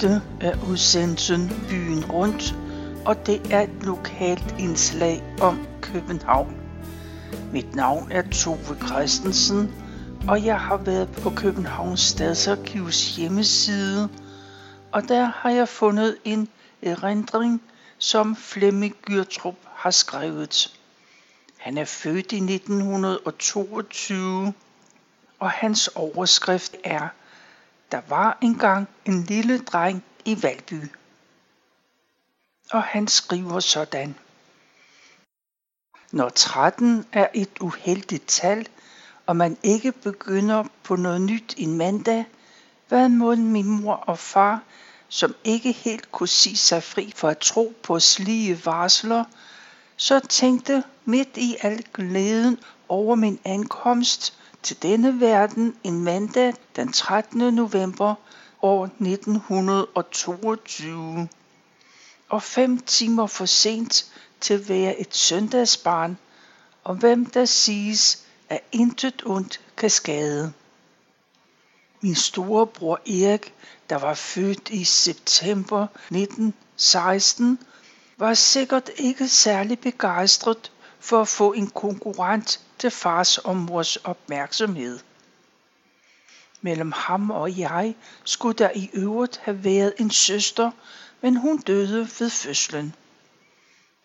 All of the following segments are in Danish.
Dette er udsendelsen Byen Rundt, og det er et lokalt indslag om København. Mit navn er Tove Christensen, og jeg har været på Københavns Stadsarkivs hjemmeside, og der har jeg fundet en erindring, som Flemming Gyrtrup har skrevet. Han er født i 1922, og hans overskrift er der var engang en lille dreng i Valby. Og han skriver sådan. Når 13 er et uheldigt tal, og man ikke begynder på noget nyt en mandag, hvad må min mor og far, som ikke helt kunne sige sig fri for at tro på slige varsler, så tænkte midt i al glæden over min ankomst til denne verden en mandag den 13. november år 1922. Og fem timer for sent til at være et søndagsbarn, og hvem der siges, at intet ondt kan skade. Min storebror Erik, der var født i september 1916, var sikkert ikke særlig begejstret for at få en konkurrent til fars og mors opmærksomhed. Mellem ham og jeg skulle der i øvrigt have været en søster, men hun døde ved fødslen.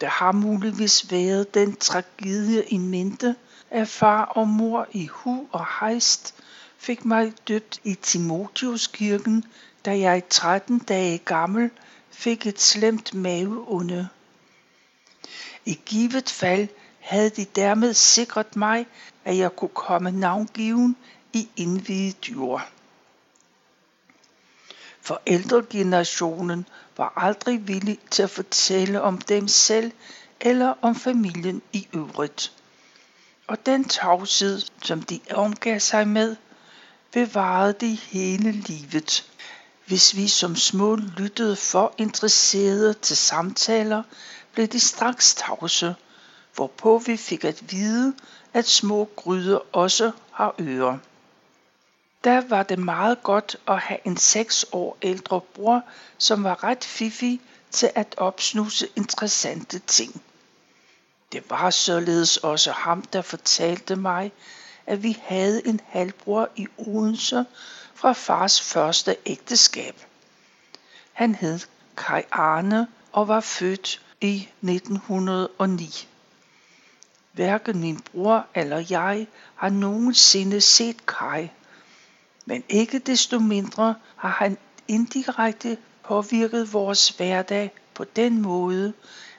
Der har muligvis været den tragedie i mente, at far og mor i hu og hejst fik mig døbt i Timotiuskirken, da jeg 13 dage gammel fik et slemt maveunde. I givet fald havde de dermed sikret mig, at jeg kunne komme navngiven i indvidet jord. Forældregenerationen var aldrig villig til at fortælle om dem selv eller om familien i øvrigt. Og den tavshed, som de omgav sig med, bevarede de hele livet. Hvis vi som små lyttede for interesserede til samtaler, blev de straks tavse, hvorpå vi fik at vide, at små gryder også har ører. Der var det meget godt at have en seks år ældre bror, som var ret fiffig til at opsnuse interessante ting. Det var således også ham, der fortalte mig, at vi havde en halvbror i Odense fra fars første ægteskab. Han hed Kai Arne og var født i 1909. Hverken min bror eller jeg har nogensinde set Kai, men ikke desto mindre har han indirekte påvirket vores hverdag på den måde,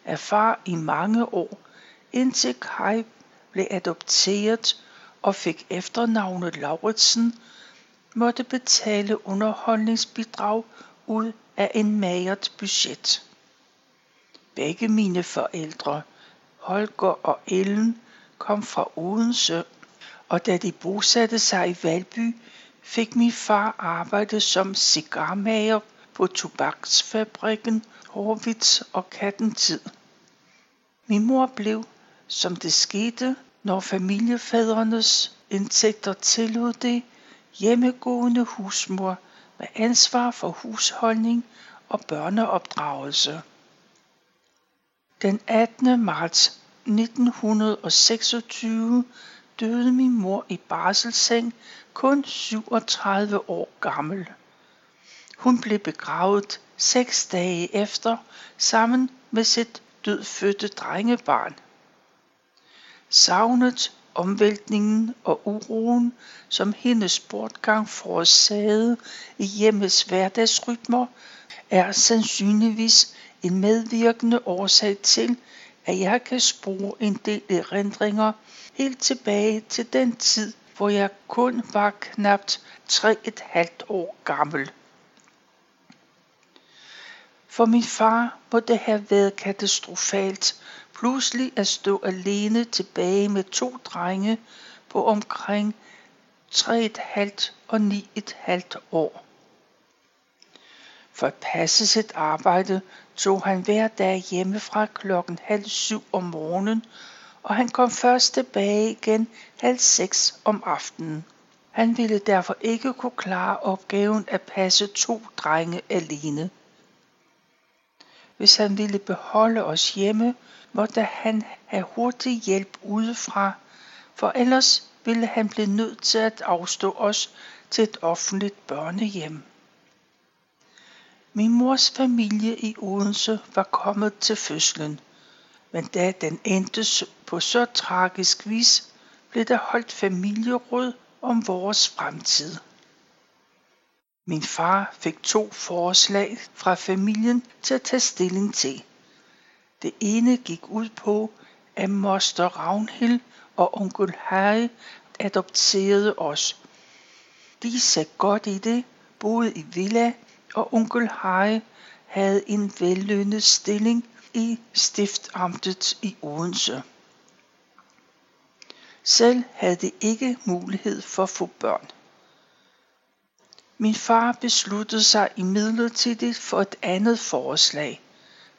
at far i mange år, indtil Kai blev adopteret og fik efternavnet Lauritsen, måtte betale underholdningsbidrag ud af en magert budget. Begge mine forældre, Holger og Ellen, kom fra Odense, og da de bosatte sig i Valby, fik min far arbejde som cigarmager på tobaksfabrikken Horvitz og Kattentid. Min mor blev, som det skete, når familiefædrenes indtægter tillod det, hjemmegående husmor med ansvar for husholdning og børneopdragelse. Den 18. marts 1926 døde min mor i barselsseng kun 37 år gammel. Hun blev begravet seks dage efter sammen med sit dødfødte drengebarn. Savnet, omvæltningen og uroen, som hendes bortgang forårsagede i hjemmets hverdagsrytmer, er sandsynligvis en medvirkende årsag til, at jeg kan spore en del erindringer helt tilbage til den tid, hvor jeg kun var knapt 3,5 år gammel. For min far må det have været katastrofalt pludselig at stå alene tilbage med to drenge på omkring 3,5 og 9,5 år. For at passe sit arbejde tog han hver dag hjemmefra klokken halv syv om morgenen, og han kom først tilbage igen halv seks om aftenen. Han ville derfor ikke kunne klare opgaven at passe to drenge alene. Hvis han ville beholde os hjemme, måtte han have hurtig hjælp udefra, for ellers ville han blive nødt til at afstå os til et offentligt børnehjem. Min mors familie i Odense var kommet til fødslen, men da den endte på så tragisk vis, blev der holdt familieråd om vores fremtid. Min far fik to forslag fra familien til at tage stilling til. Det ene gik ud på, at moster Ravnhild og onkel Harry adopterede os. De sagde godt i det, boede i villa, og onkel Harry havde en vellønnet stilling i stiftamtet i Odense. Selv havde de ikke mulighed for at få børn. Min far besluttede sig imidlertid for et andet forslag.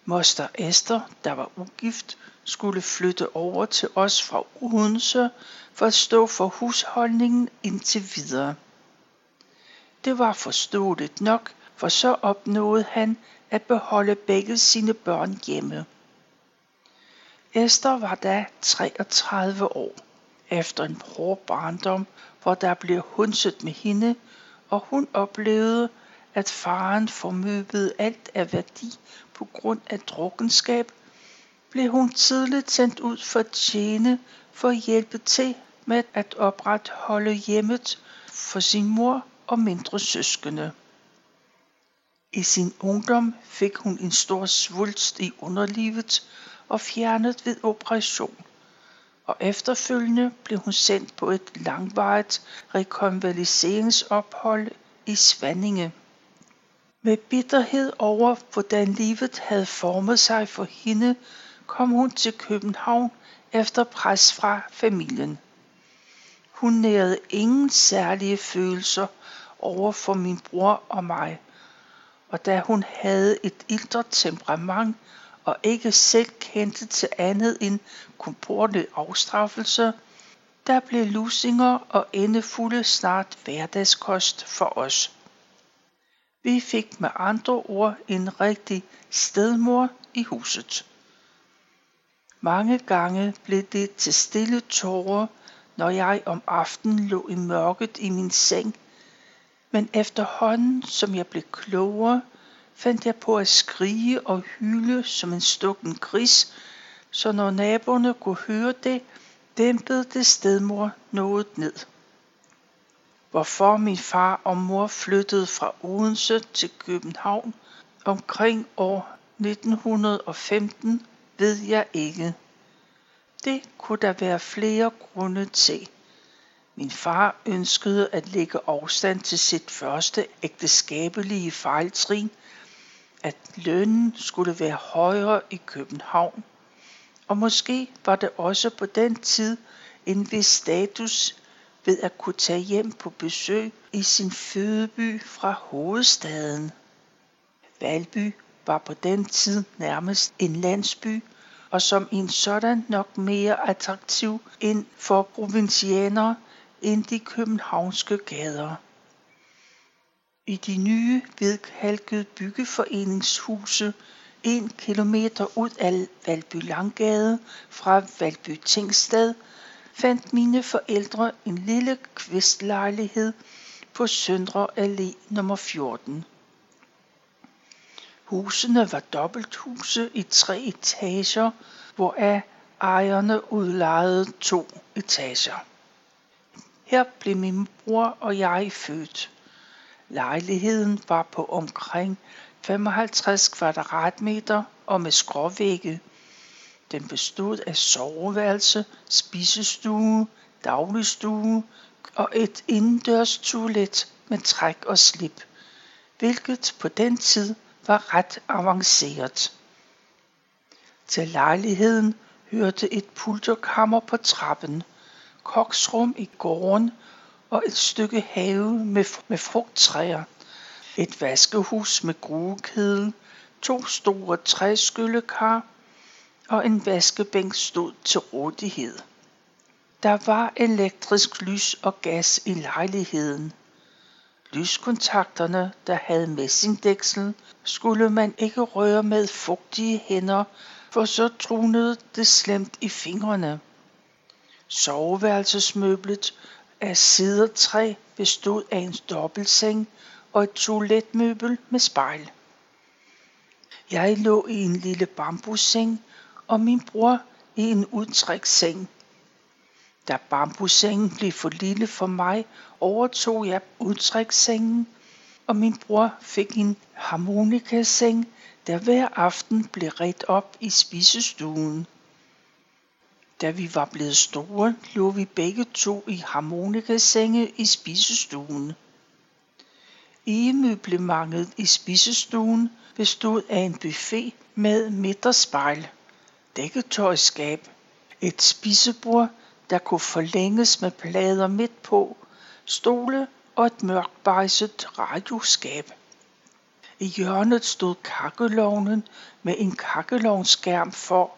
Moster Esther, der var ugift, skulle flytte over til os fra Odense for at stå for husholdningen indtil videre. Det var forståeligt nok, for så opnåede han at beholde begge sine børn hjemme. Esther var da 33 år. Efter en hård barndom, hvor der blev hunset med hende, og hun oplevede, at faren formøbede alt af værdi på grund af drukkenskab, blev hun tidligt sendt ud for at tjene for at hjælpe til med at opretholde hjemmet for sin mor og mindre søskende. I sin ungdom fik hun en stor svulst i underlivet og fjernet ved operation og efterfølgende blev hun sendt på et langvarigt rekonvaleseringsophold i Svanninge. Med bitterhed over, hvordan livet havde formet sig for hende, kom hun til København efter pres fra familien. Hun nærede ingen særlige følelser over for min bror og mig, og da hun havde et ildre temperament, og ikke selv kendte til andet end komporte afstraffelse, der blev lusinger og endefulde snart hverdagskost for os. Vi fik med andre ord en rigtig stedmor i huset. Mange gange blev det til stille tårer, når jeg om aftenen lå i mørket i min seng, men efterhånden som jeg blev klogere, fandt jeg på at skrige og hyle som en stukken gris, så når naboerne kunne høre det, dæmpede det stedmor noget ned. Hvorfor min far og mor flyttede fra Odense til København omkring år 1915, ved jeg ikke. Det kunne der være flere grunde til. Min far ønskede at lægge afstand til sit første ægteskabelige fejltrin – at lønnen skulle være højere i København, og måske var det også på den tid en vis status ved at kunne tage hjem på besøg i sin fødeby fra hovedstaden. Valby var på den tid nærmest en landsby, og som en sådan nok mere attraktiv end for provincianere end de københavnske gader. I de nye hvidkalkede byggeforeningshuse en kilometer ud af Valby Langgade fra Valby Tingsted fandt mine forældre en lille kvistlejlighed på Søndre Allé nummer 14. Husene var dobbelthuse i tre etager, hvoraf ejerne udlejede to etager. Her blev min bror og jeg født. Lejligheden var på omkring 55 kvadratmeter og med skråvægge. Den bestod af soveværelse, spisestue, dagligstue og et indendørs toilet med træk og slip, hvilket på den tid var ret avanceret. Til lejligheden hørte et pulterkammer på trappen, koksrum i gården og et stykke have med, med frugttræer, et vaskehus med gruekedel, to store træskyllekar og en vaskebænk stod til rådighed. Der var elektrisk lys og gas i lejligheden. Lyskontakterne, der havde messingdæksel, skulle man ikke røre med fugtige hænder, for så trunede det slemt i fingrene. Soveværelsesmøblet af sidertræ bestod af en dobbeltseng og et toiletmøbel med spejl. Jeg lå i en lille bambusseng, og min bror i en udtræksseng. Da bambussengen blev for lille for mig, overtog jeg udtrækssengen, og min bror fik en harmonikaseng, der hver aften blev ret op i spisestuen. Da vi var blevet store, lå vi begge to i harmonikasenge i spisestuen. Egemøblementet i spisestuen bestod af en buffet med midterspejl, dækketøjskab, et spisebord, der kunne forlænges med plader midt på, stole og et mørkbejset radioskab. I hjørnet stod kakkelovnen med en kakkelovnskærm for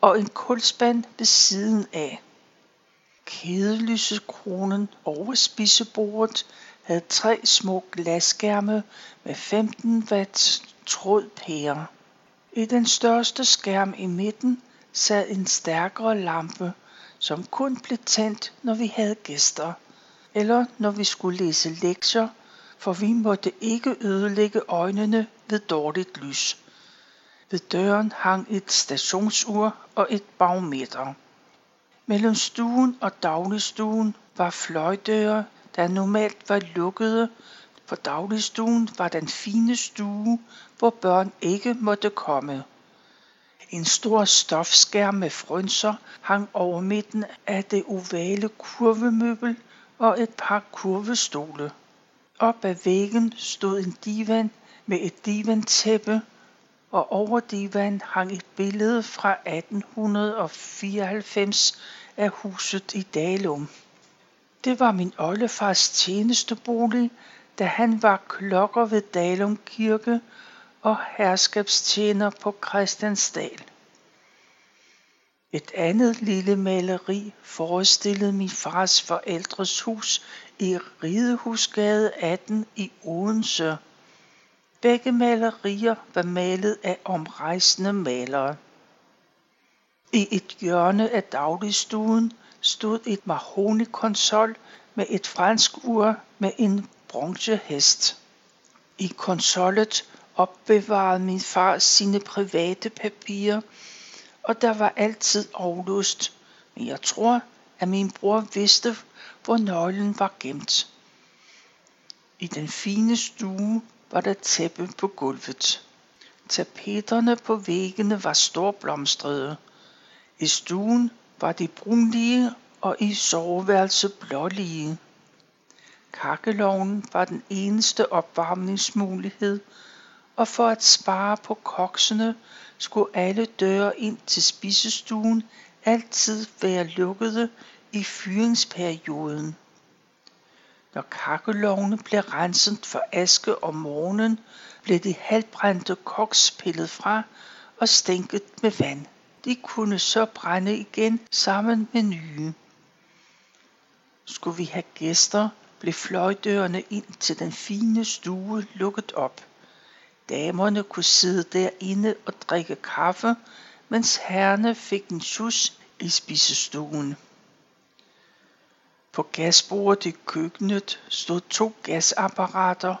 og en kulspand ved siden af. Kædelysekronen over spisebordet havde tre små glasskærme med 15 watt trådpære. I den største skærm i midten sad en stærkere lampe, som kun blev tændt, når vi havde gæster, eller når vi skulle læse lektier, for vi måtte ikke ødelægge øjnene ved dårligt lys. Ved døren hang et stationsur og et barometer. Mellem stuen og dagligstuen var fløjdøre, der normalt var lukkede, for dagligstuen var den fine stue, hvor børn ikke måtte komme. En stor stofskærm med frynser hang over midten af det ovale kurvemøbel og et par kurvestole. Op ad væggen stod en divan med et divantæppe, og over divan hang et billede fra 1894 af huset i Dalum. Det var min oldefars tjenestebolig, da han var klokker ved Dalum Kirke og herskabstjener på Christiansdal. Et andet lille maleri forestillede min fars forældres hus i Ridehusgade 18 i Odense. Begge malerier var malet af omrejsende malere. I et hjørne af dagligstuen stod et mahonikonsol med et fransk ur med en bronzehest. I konsollet opbevarede min far sine private papirer, og der var altid aflust, men jeg tror, at min bror vidste, hvor nøglen var gemt. I den fine stue var der tæppe på gulvet. Tapeterne på væggene var storblomstrede. I stuen var de brunlige og i soveværelset blålige. Kakkeloven var den eneste opvarmningsmulighed, og for at spare på koksene skulle alle døre ind til spisestuen altid være lukkede i fyringsperioden. Når kakkelovne blev renset for aske om morgenen, blev de halvbrændte koks pillet fra og stænket med vand. De kunne så brænde igen sammen med nye. Skulle vi have gæster, blev fløjdørene ind til den fine stue lukket op. Damerne kunne sidde derinde og drikke kaffe, mens herrene fik en sus i spisestuen. På gasbordet i køkkenet stod to gasapparater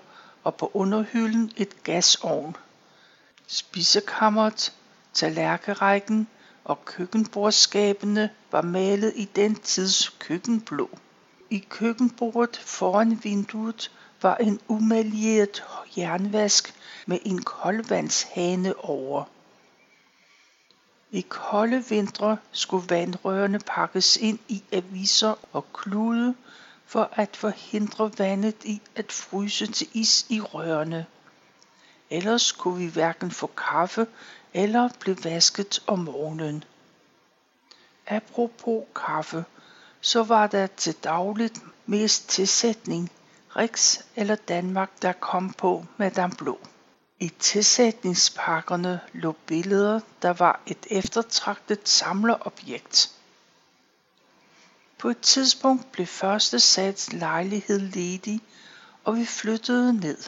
og på underhylden et gasovn. Spisekammeret, tallerkerækken og køkkenbordskabene var malet i den tids køkkenblå. I køkkenbordet foran vinduet var en umalieret jernvask med en koldvandshane over. I kolde vintre skulle vandrørene pakkes ind i aviser og klude for at forhindre vandet i at fryse til is i rørene. Ellers kunne vi hverken få kaffe eller blive vasket om morgenen. Apropos kaffe, så var der til dagligt mest tilsætning, Rix eller Danmark, der kom på Madame Blå. I tilsætningspakkerne lå billeder, der var et eftertragtet samlerobjekt. På et tidspunkt blev første sats lejlighed ledig, og vi flyttede ned.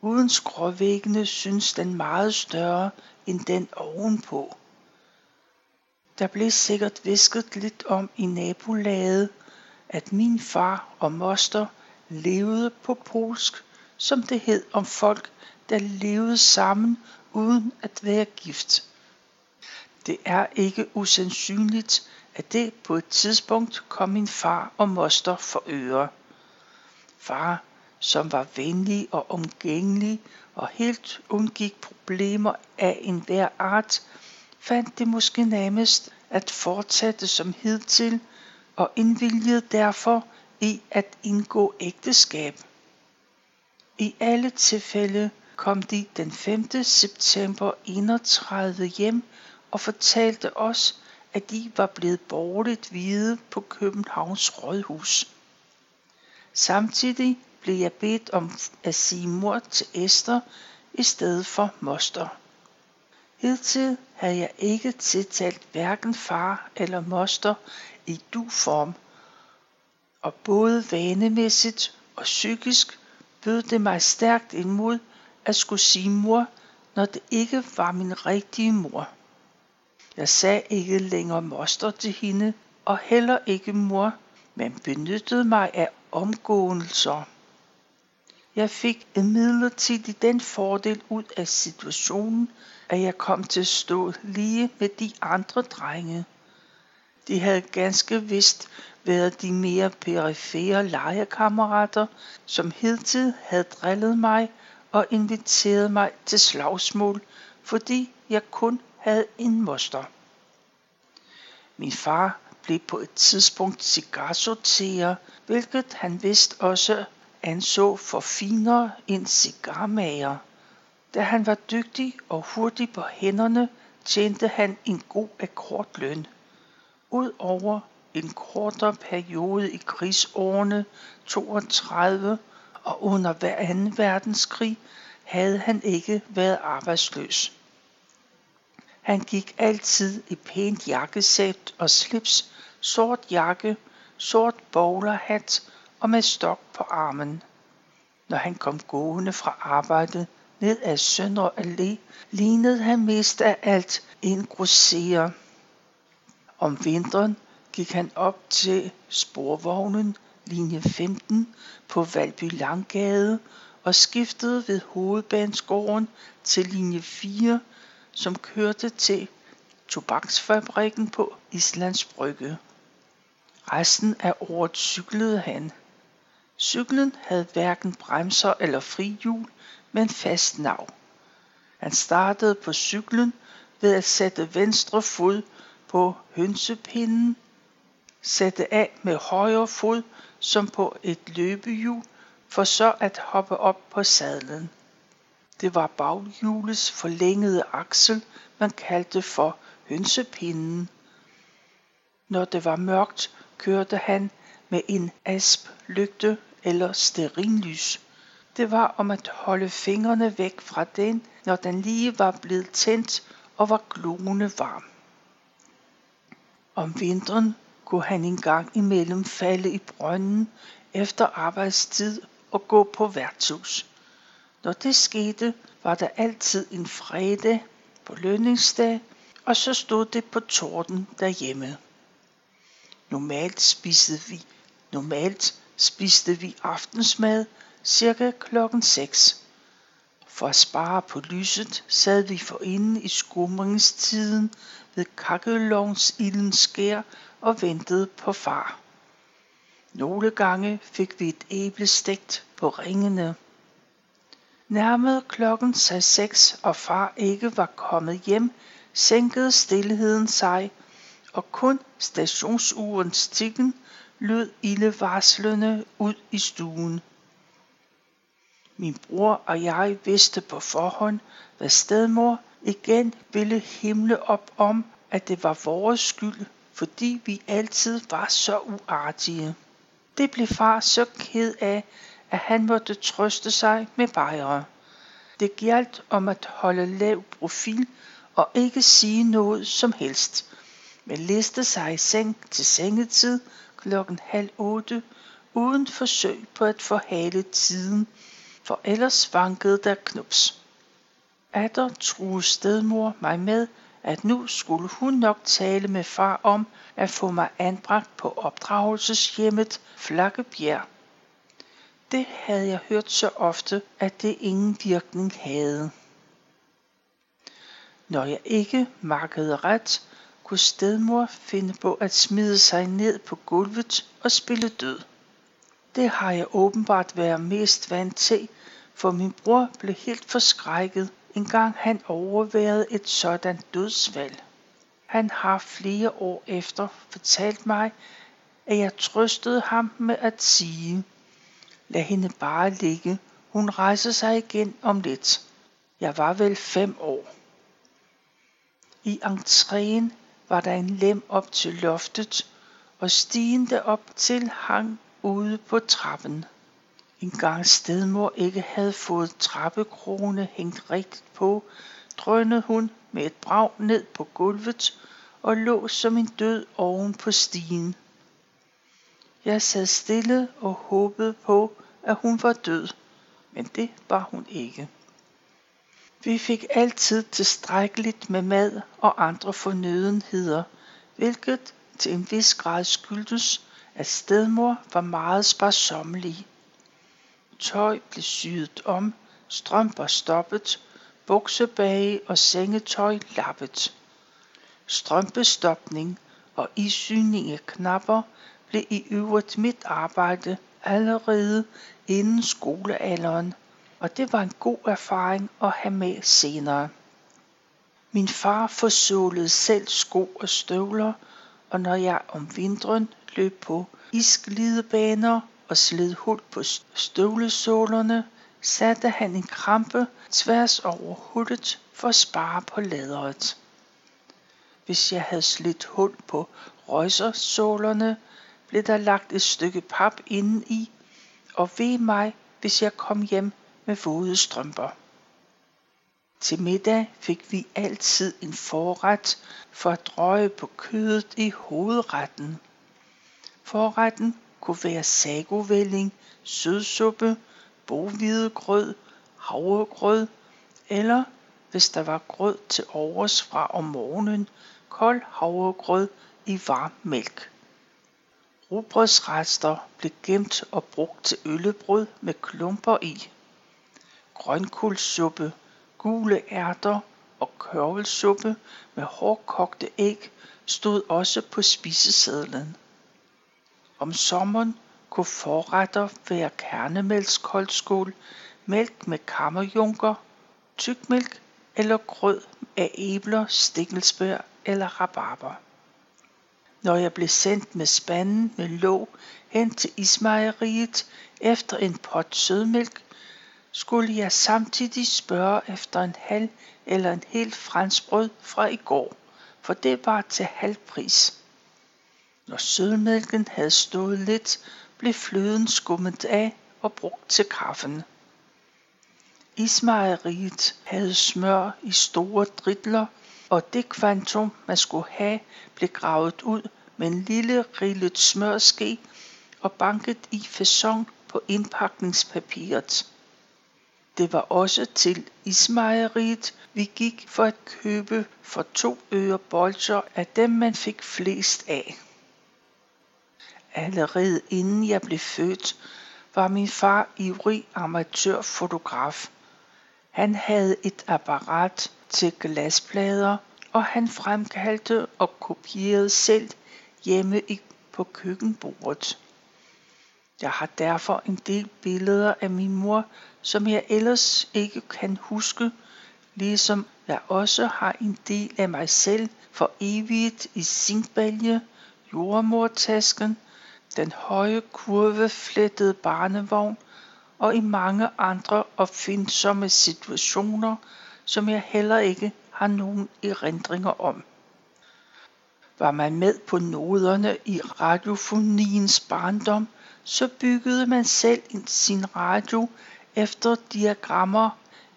Uden skråvæggene synes den meget større end den ovenpå. Der blev sikkert visket lidt om i nabolaget, at min far og moster levede på polsk, som det hed om folk, der levede sammen uden at være gift. Det er ikke usandsynligt, at det på et tidspunkt kom min far og moster for øre. Far, som var venlig og omgængelig og helt undgik problemer af enhver art, fandt det måske nærmest at fortsætte som hidtil og indvilgede derfor i at indgå ægteskab. I alle tilfælde kom de den 5. september 31 hjem og fortalte os, at de var blevet borgerligt hvide på Københavns Rådhus. Samtidig blev jeg bedt om at sige mor til Esther i stedet for moster. Hidtil havde jeg ikke tiltalt hverken far eller moster i du-form, og både vanemæssigt og psykisk bød det mig stærkt imod at skulle sige mor, når det ikke var min rigtige mor. Jeg sagde ikke længere moster til hende, og heller ikke mor, men benyttede mig af omgåelser. Jeg fik imidlertid den fordel ud af situationen, at jeg kom til at stå lige med de andre drenge. De havde ganske vist været de mere perifere legekammerater, som hidtil havde drillet mig og inviterede mig til slagsmål, fordi jeg kun havde en moster. Min far blev på et tidspunkt cigarsorterer, hvilket han vist også anså for finere end cigarmager. Da han var dygtig og hurtig på hænderne, tjente han en god akkordløn. Udover en kortere periode i krigsårene 32 og under hver anden verdenskrig havde han ikke været arbejdsløs. Han gik altid i pænt jakkesæt og slips, sort jakke, sort bowlerhat og med stok på armen. Når han kom gående fra arbejdet ned ad Søndre Allé, lignede han mest af alt en grosserer. Om vinteren gik han op til sporvognen linje 15 på Valby Langgade og skiftede ved hovedbanesgården til linje 4, som kørte til tobaksfabrikken på Islands Brygge. Resten af året cyklede han. Cyklen havde hverken bremser eller frihjul, men fast nav. Han startede på cyklen ved at sætte venstre fod på hønsepinden, sætte af med højre fod som på et løbehjul, for så at hoppe op på sadlen. Det var baghjulets forlængede aksel, man kaldte for hønsepinden. Når det var mørkt, kørte han med en asplygte eller sterinlys. Det var om at holde fingrene væk fra den, når den lige var blevet tændt og var glående varm. Om vinteren kunne han en gang imellem falde i brønden efter arbejdstid og gå på værtshus. Når det skete, var der altid en fredag på lønningsdag, og så stod det på torden derhjemme. Normalt spiste vi, normalt spiste vi aftensmad cirka klokken 6. For at spare på lyset sad vi forinde i skumringstiden ved kakkelovns ilden skær og ventede på far. Nogle gange fik vi et æble stegt på ringene. Nærmede klokken sig seks, og far ikke var kommet hjem, sænkede stillheden sig, og kun stationsurens tikken lød ildevarslende ud i stuen. Min bror og jeg vidste på forhånd, hvad stedmor igen ville himle op om, at det var vores skyld, fordi vi altid var så uartige. Det blev far så ked af, at han måtte trøste sig med bajere. Det galt om at holde lav profil og ikke sige noget som helst. men liste sig i seng til sengetid klokken halv otte, uden forsøg på at forhale tiden, for ellers vankede der knups. Atter truede stedmor mig med, at nu skulle hun nok tale med far om at få mig anbragt på opdragelseshjemmet Flakkebjerg. Det havde jeg hørt så ofte, at det ingen virkning havde. Når jeg ikke markede ret, kunne stedmor finde på at smide sig ned på gulvet og spille død. Det har jeg åbenbart været mest vant til, for min bror blev helt forskrækket, engang han overværede et sådan dødsfald. Han har flere år efter fortalt mig, at jeg trøstede ham med at sige, lad hende bare ligge, hun rejser sig igen om lidt. Jeg var vel fem år. I entréen var der en lem op til loftet, og stigen derop til hang ude på trappen. En gang stedmor ikke havde fået trappekrone hængt rigtigt på, drønede hun med et brag ned på gulvet og lå som en død oven på stigen. Jeg sad stille og håbede på, at hun var død, men det var hun ikke. Vi fik altid tilstrækkeligt med mad og andre fornødenheder, hvilket til en vis grad skyldtes, at stedmor var meget sparsommelig. Tøj blev syet om, strømper stoppet, buksebage og sengetøj lappet. Strømpestopning og isyning af knapper blev i øvrigt mit arbejde allerede inden skolealderen, og det var en god erfaring at have med senere. Min far forsålede selv sko og støvler, og når jeg om vinteren løb på isglidebaner og slid hul på støvlesålerne, satte han en krampe tværs over hullet for at spare på læderet. Hvis jeg havde slidt hul på røjsersålerne, blev der lagt et stykke pap inden i, og ved mig, hvis jeg kom hjem med våde strømper. Til middag fik vi altid en forret for at drøje på kødet i hovedretten. Forretten kunne være sagovælling, sødsuppe, bohvidegrød, havregrød, eller hvis der var grød til overs fra om morgenen, kold havregrød i varm mælk. Rugbrødsrester blev gemt og brugt til øllebrød med klumper i. Grønkålssuppe, gule ærter og kørvelsuppe med hårdkogte æg stod også på spisesedlen. Om sommeren kunne forretter være kernemælkskoldskål, mælk med kammerjunker, tykmælk eller grød af æbler, stikkelsbær eller rabarber. Når jeg blev sendt med spanden med låg hen til ismejeriet efter en pot sødmælk, skulle jeg samtidig spørge efter en halv eller en fransk franskbrød fra i går, for det var til halv pris. Når sødmælken havde stået lidt, blev fløden skummet af og brugt til kaffen. Ismejeriet havde smør i store dritler, og det kvantum, man skulle have, blev gravet ud med en lille rillet smørske og banket i fasong på indpakningspapiret. Det var også til ismejeriet, vi gik for at købe for to øre bolcher af dem, man fik flest af. Allerede inden jeg blev født, var min far ivrig amatørfotograf. Han havde et apparat til glasplader, og han fremkaldte og kopierede selv hjemme på køkkenbordet. Jeg har derfor en del billeder af min mor, som jeg ellers ikke kan huske, ligesom jeg også har en del af mig selv for evigt i zinkbalje, jordmortasken, den høje kurveflettede barnevogn og i mange andre opfindsomme situationer, som jeg heller ikke har nogen erindringer om. Var man med på noderne i radiofoniens barndom, så byggede man selv sin radio efter diagrammer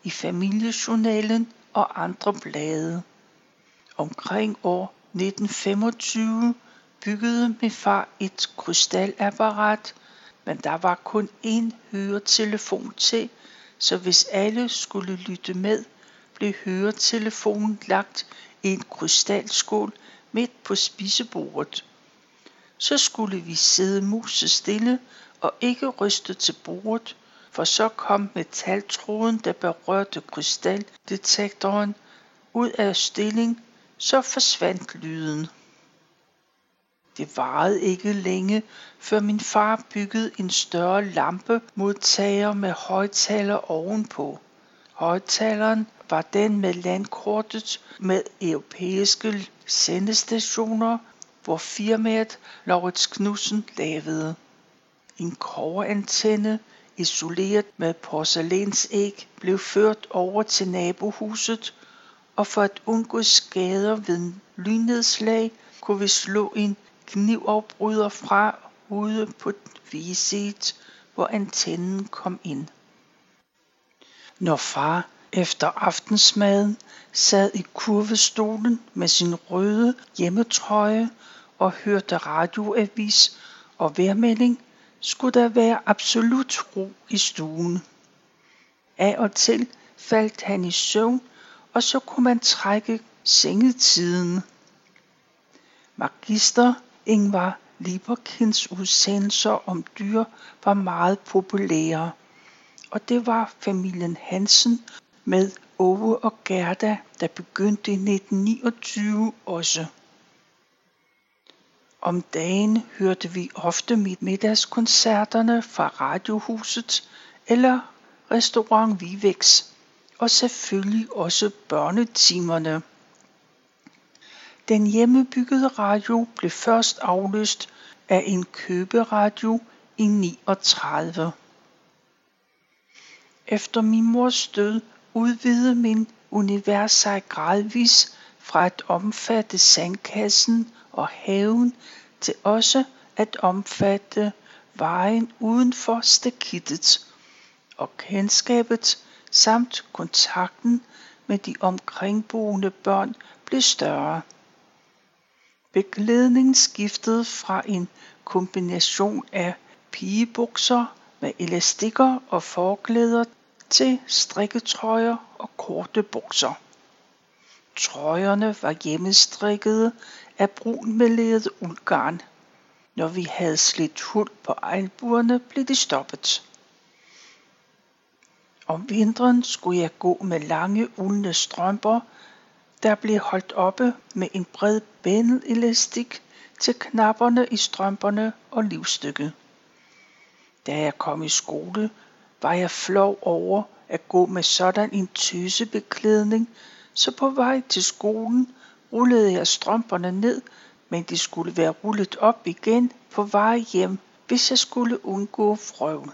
i familiejournalen og andre blade. Omkring år 1925 byggede min far et krystalapparat, men der var kun én høretelefon til, så hvis alle skulle lytte med, blev høretelefonen lagt i en krystalskål midt på spisebordet. Så skulle vi sidde musestille og ikke ryste til bordet, for så kom metaltråden, der berørte krystaldetektoren, ud af stilling, så forsvandt lyden. Det varede ikke længe, før min far byggede en større lampemodtager med højtaler ovenpå. Højtaleren var den med landkortet med europæiske sendestationer, hvor firmaet Laurits Knudsen lavede. En koverantenne isoleret med porcelænsæg blev ført over til nabohuset, og for at undgå skader ved lynnedslag kunne vi slå en knivafbryder fra ude på viset, hvor antennen kom ind. Når far efter aftensmaden sad i kurvestolen med sin røde hjemmetrøje og hørte radioavis og vejrmelding, skulle der være absolut ro i stuen. Af og til faldt han i søvn, og så kunne man trække sengetiden. Magister Ingvar Lieberkins udsendelser om dyr var meget populære, og det var familien Hansen med Ove og Gerda, der begyndte i 1929 også. Om dagen hørte vi ofte middagskoncerterne fra Radiohuset eller Restaurant Vivex, og selvfølgelig også børnetimerne. Den hjemmebyggede radio blev først afløst af en køberadio i 39. Efter min mors død udvidede min univers sig gradvis fra at omfatte sandkassen og haven til også at omfatte vejen uden for stakittet og kendskabet samt kontakten med de omkringboende børn blev større. Beklædningen skiftede fra en kombination af pigebukser med elastikker og forklæder til strikketrøjer og korte bukser. Trøjerne var hjemmestrikkede af brun meleret uldgarn. Når vi havde slidt hul på albuerne, blev de stoppet. Om vinteren skulle jeg gå med lange uldne strømper, der blev holdt oppe med en bred bændelastik til knapperne i strømperne og livstykket. Da jeg kom i skole, var jeg flov over at gå med sådan en tøsebeklædning, så på vej til skolen rullede jeg strømperne ned, men de skulle være rullet op igen på vej hjem, hvis jeg skulle undgå frøvl.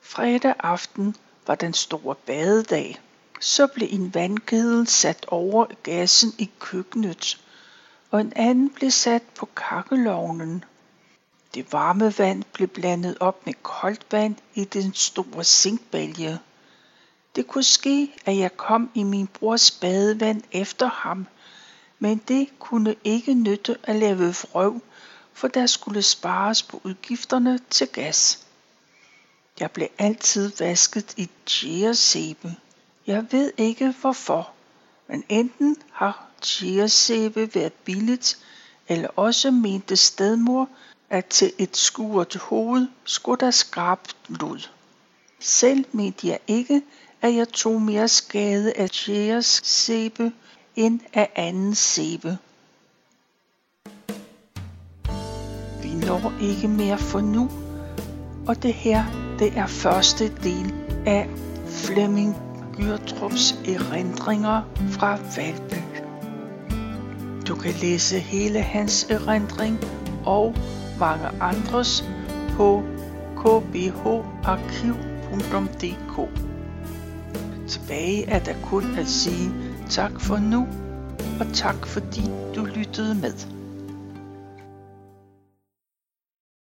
Fredag aften var den store badedag. Så blev en vandkedel sat over gassen i køkkenet, og en anden blev sat på kakkelovnen. Det varme vand blev blandet op med koldt vand i den store zinkbælge. Det kunne ske, at jeg kom i min brors badevand efter ham, men det kunne ikke nytte at lave frøv, for der skulle spares på udgifterne til gas. Jeg blev altid vasket i tjæresæbe. Jeg ved ikke hvorfor, men enten har chiasæbe været billigt, eller også mente stedmor, at til et skuret hoved skulle der skrabt lud. Selv mente jeg ikke, at jeg tog mere skade af tjæres sæbe end af anden sæbe. Vi når ikke mere for nu, og det her, det er første del af Flemming Gyrtrups erindringer fra Valby. Du kan læse hele hans erindring og mange andres på kbharkiv.dk. Tilbage er der kun at sige tak for nu, og tak fordi du lyttede med.